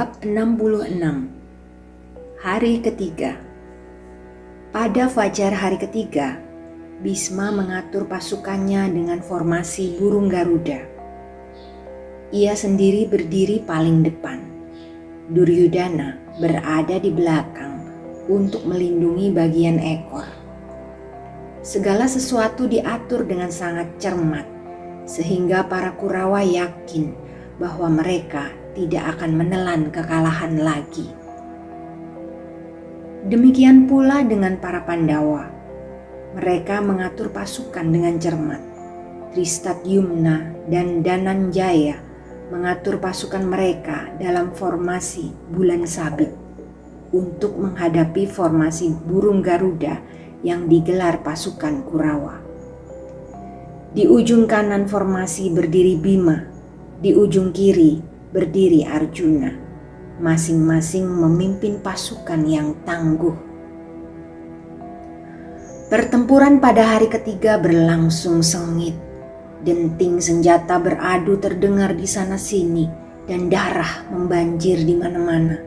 Bab 66 Hari ketiga Pada fajar hari ketiga, Bisma mengatur pasukannya dengan formasi burung Garuda. Ia sendiri berdiri paling depan. Duryudana berada di belakang untuk melindungi bagian ekor. Segala sesuatu diatur dengan sangat cermat, sehingga para Kurawa yakin bahwa mereka tidak akan menelan kekalahan lagi. Demikian pula dengan para Pandawa. Mereka mengatur pasukan dengan cermat. Tristat Yumna dan Dananjaya mengatur pasukan mereka dalam formasi bulan sabit untuk menghadapi formasi burung Garuda yang digelar pasukan Kurawa. Di ujung kanan formasi berdiri Bima, di ujung kiri berdiri Arjuna, masing-masing memimpin pasukan yang tangguh. Pertempuran pada hari ketiga berlangsung sengit. Denting senjata beradu terdengar di sana-sini dan darah membanjir di mana-mana.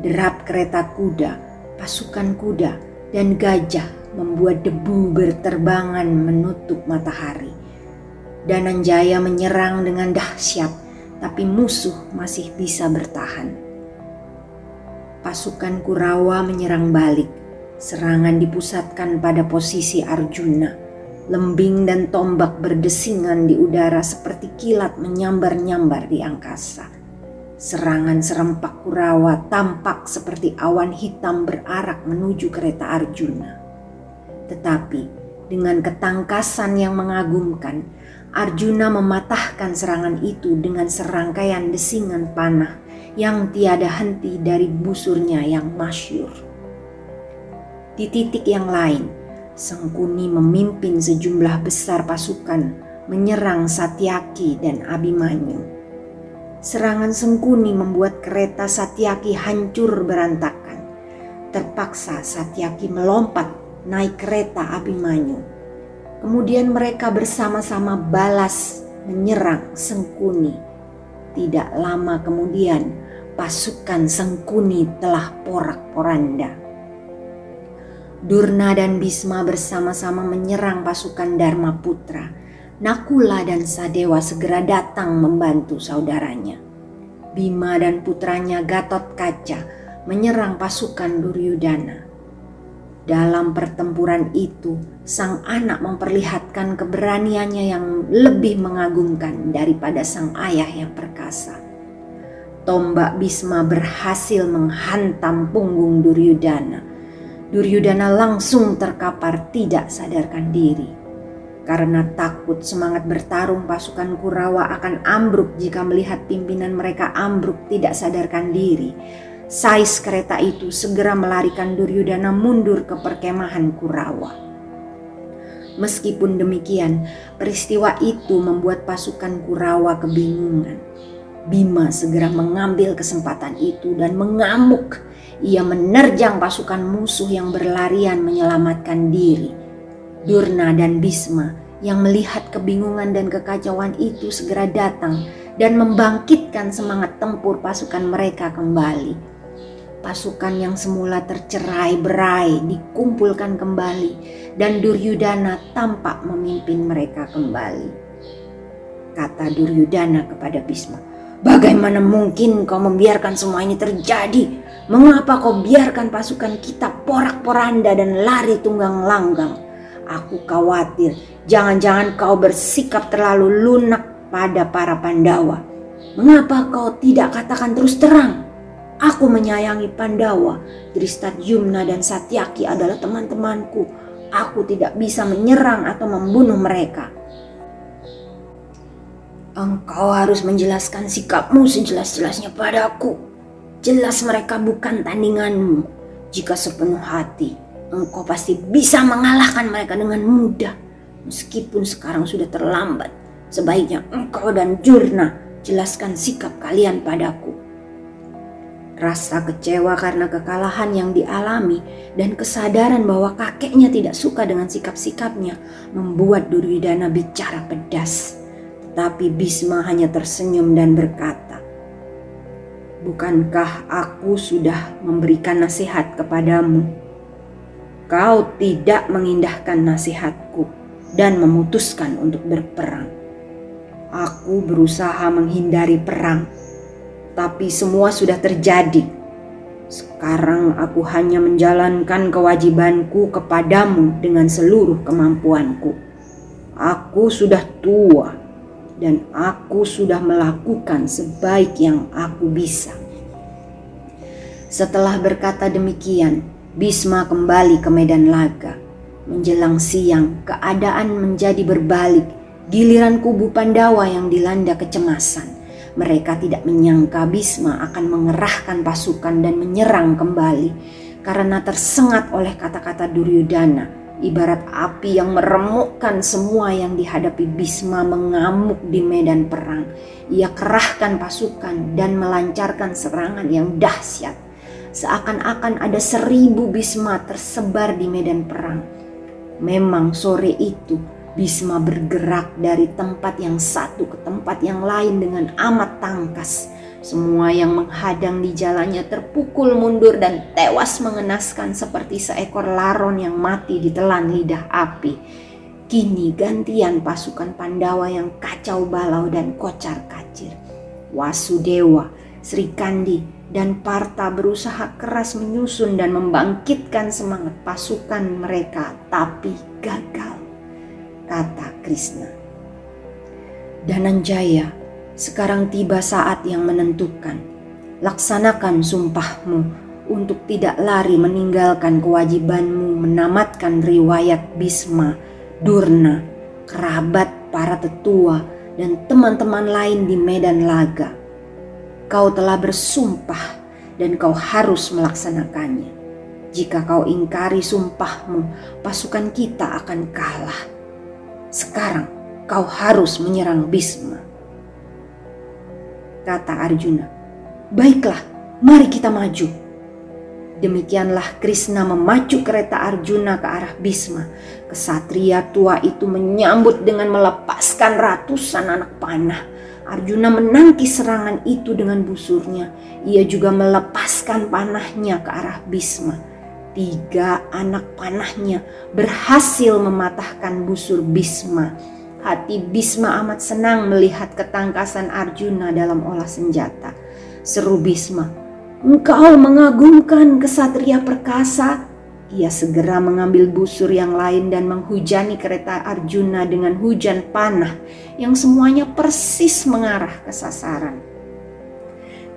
Derap kereta kuda, pasukan kuda, dan gajah membuat debu berterbangan menutup matahari. Dananjaya menyerang dengan dahsyat tapi musuh masih bisa bertahan. Pasukan Kurawa menyerang balik. Serangan dipusatkan pada posisi Arjuna. Lembing dan tombak berdesingan di udara seperti kilat menyambar-nyambar di angkasa. Serangan serempak Kurawa tampak seperti awan hitam berarak menuju kereta Arjuna. Tetapi dengan ketangkasan yang mengagumkan, Arjuna mematahkan serangan itu dengan serangkaian desingan panah yang tiada henti dari busurnya yang masyur. Di titik yang lain, Sengkuni memimpin sejumlah besar pasukan menyerang Satyaki dan Abimanyu. Serangan Sengkuni membuat kereta Satyaki hancur berantakan. Terpaksa Satyaki melompat naik kereta Abimanyu Kemudian mereka bersama-sama balas menyerang Sengkuni. Tidak lama kemudian pasukan Sengkuni telah porak-poranda. Durna dan Bisma bersama-sama menyerang pasukan Dharma Putra. Nakula dan Sadewa segera datang membantu saudaranya. Bima dan putranya Gatot Kaca menyerang pasukan Duryudana. Dalam pertempuran itu, sang anak memperlihatkan keberaniannya yang lebih mengagumkan daripada sang ayah yang perkasa. Tombak Bisma berhasil menghantam punggung Duryudana. Duryudana langsung terkapar tidak sadarkan diri. Karena takut semangat bertarung pasukan Kurawa akan ambruk jika melihat pimpinan mereka ambruk tidak sadarkan diri Sais kereta itu segera melarikan Duryudana mundur ke perkemahan Kurawa. Meskipun demikian, peristiwa itu membuat pasukan Kurawa kebingungan. Bima segera mengambil kesempatan itu dan mengamuk. Ia menerjang pasukan musuh yang berlarian menyelamatkan diri. Durna dan Bisma yang melihat kebingungan dan kekacauan itu segera datang dan membangkitkan semangat tempur pasukan mereka kembali Pasukan yang semula tercerai berai dikumpulkan kembali dan Duryudana tampak memimpin mereka kembali. Kata Duryudana kepada Bisma, Bagaimana mungkin kau membiarkan semua ini terjadi? Mengapa kau biarkan pasukan kita porak-poranda dan lari tunggang langgang? Aku khawatir jangan-jangan kau bersikap terlalu lunak pada para Pandawa. Mengapa kau tidak katakan terus terang? Aku menyayangi Pandawa, Yumna dan Satyaki adalah teman-temanku. Aku tidak bisa menyerang atau membunuh mereka. Engkau harus menjelaskan sikapmu sejelas-jelasnya padaku. Jelas mereka bukan tandinganmu. Jika sepenuh hati, engkau pasti bisa mengalahkan mereka dengan mudah. Meskipun sekarang sudah terlambat, sebaiknya engkau dan Jurna jelaskan sikap kalian padaku. Rasa kecewa karena kekalahan yang dialami dan kesadaran bahwa kakeknya tidak suka dengan sikap-sikapnya membuat Duryudana bicara pedas. Tetapi Bisma hanya tersenyum dan berkata, Bukankah aku sudah memberikan nasihat kepadamu? Kau tidak mengindahkan nasihatku dan memutuskan untuk berperang Aku berusaha menghindari perang, tapi semua sudah terjadi. Sekarang aku hanya menjalankan kewajibanku kepadamu dengan seluruh kemampuanku. Aku sudah tua dan aku sudah melakukan sebaik yang aku bisa. Setelah berkata demikian, Bisma kembali ke medan laga. Menjelang siang, keadaan menjadi berbalik Giliran kubu Pandawa yang dilanda kecemasan. Mereka tidak menyangka Bisma akan mengerahkan pasukan dan menyerang kembali karena tersengat oleh kata-kata Duryudana. Ibarat api yang meremukkan semua yang dihadapi Bisma mengamuk di medan perang. Ia kerahkan pasukan dan melancarkan serangan yang dahsyat. Seakan-akan ada seribu Bisma tersebar di medan perang. Memang sore itu Bisma bergerak dari tempat yang satu ke tempat yang lain dengan amat tangkas. Semua yang menghadang di jalannya terpukul mundur dan tewas mengenaskan seperti seekor laron yang mati ditelan lidah api. Kini gantian pasukan Pandawa yang kacau balau dan kocar kacir. Wasudewa, Sri Kandi, dan Parta berusaha keras menyusun dan membangkitkan semangat pasukan mereka, tapi gagal kata Krishna. Dananjaya, sekarang tiba saat yang menentukan. Laksanakan sumpahmu untuk tidak lari meninggalkan kewajibanmu menamatkan riwayat Bisma, Durna, kerabat para tetua, dan teman-teman lain di medan laga. Kau telah bersumpah dan kau harus melaksanakannya. Jika kau ingkari sumpahmu, pasukan kita akan kalah sekarang kau harus menyerang Bisma. Kata Arjuna, baiklah mari kita maju. Demikianlah Krishna memacu kereta Arjuna ke arah Bisma. Kesatria tua itu menyambut dengan melepaskan ratusan anak panah. Arjuna menangki serangan itu dengan busurnya. Ia juga melepaskan panahnya ke arah Bisma Tiga anak panahnya berhasil mematahkan busur Bisma. Hati Bisma amat senang melihat ketangkasan Arjuna dalam olah senjata. Seru Bisma, engkau mengagumkan kesatria perkasa. Ia segera mengambil busur yang lain dan menghujani kereta Arjuna dengan hujan panah yang semuanya persis mengarah ke sasaran.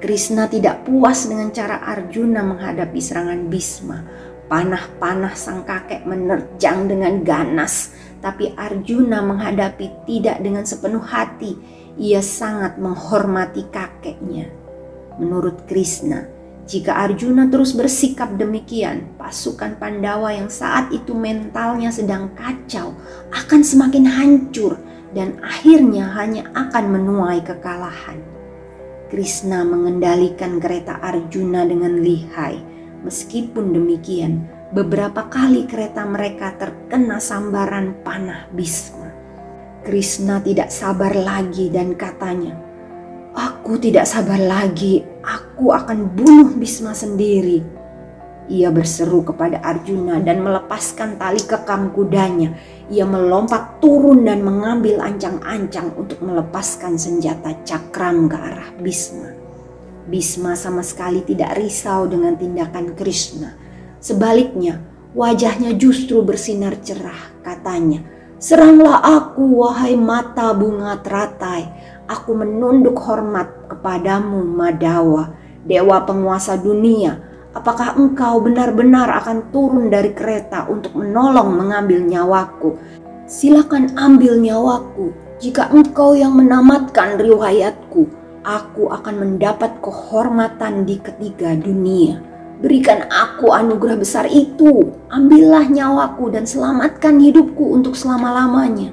Krishna tidak puas dengan cara Arjuna menghadapi serangan Bisma. Panah-panah sang kakek menerjang dengan ganas, tapi Arjuna menghadapi tidak dengan sepenuh hati. Ia sangat menghormati kakeknya. Menurut Krishna, jika Arjuna terus bersikap demikian, pasukan Pandawa yang saat itu mentalnya sedang kacau akan semakin hancur dan akhirnya hanya akan menuai kekalahan. Krishna mengendalikan kereta Arjuna dengan lihai. Meskipun demikian, beberapa kali kereta mereka terkena sambaran panah Bisma. Krishna tidak sabar lagi dan katanya, Aku tidak sabar lagi, aku akan bunuh Bisma sendiri. Ia berseru kepada Arjuna dan melepaskan tali kekang kudanya. Ia melompat turun dan mengambil ancang-ancang untuk melepaskan senjata cakram ke arah Bisma. Bisma sama sekali tidak risau dengan tindakan Krishna. Sebaliknya, wajahnya justru bersinar cerah Katanya, Seranglah aku, wahai mata bunga teratai. Aku menunduk hormat kepadamu, Madawa, dewa penguasa dunia. Apakah engkau benar-benar akan turun dari kereta untuk menolong mengambil nyawaku? Silakan ambil nyawaku. Jika engkau yang menamatkan riwayatku, aku akan mendapat kehormatan di ketiga dunia. Berikan aku anugerah besar itu, ambillah nyawaku dan selamatkan hidupku untuk selama-lamanya.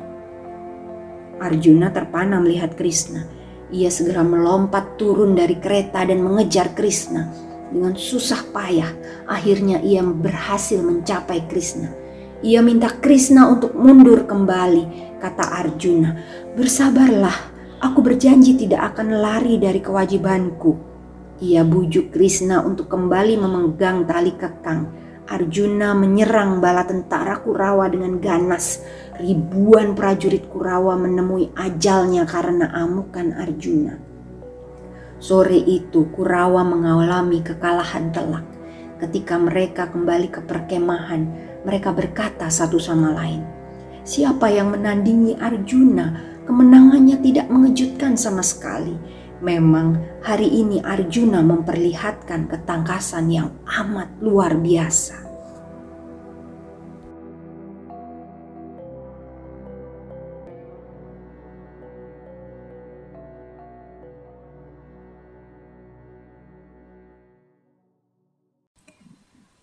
Arjuna terpana melihat Krishna. Ia segera melompat turun dari kereta dan mengejar Krishna. Dengan susah payah, akhirnya ia berhasil mencapai Krishna. Ia minta Krishna untuk mundur kembali, kata Arjuna. Bersabarlah, Aku berjanji tidak akan lari dari kewajibanku. Ia bujuk Krishna untuk kembali memegang tali kekang. Arjuna menyerang bala tentara Kurawa dengan ganas. Ribuan prajurit Kurawa menemui ajalnya karena amukan Arjuna. Sore itu Kurawa mengalami kekalahan telak. Ketika mereka kembali ke perkemahan, mereka berkata satu sama lain, "Siapa yang menandingi Arjuna?" kemenangannya tidak mengejutkan sama sekali. Memang hari ini Arjuna memperlihatkan ketangkasan yang amat luar biasa.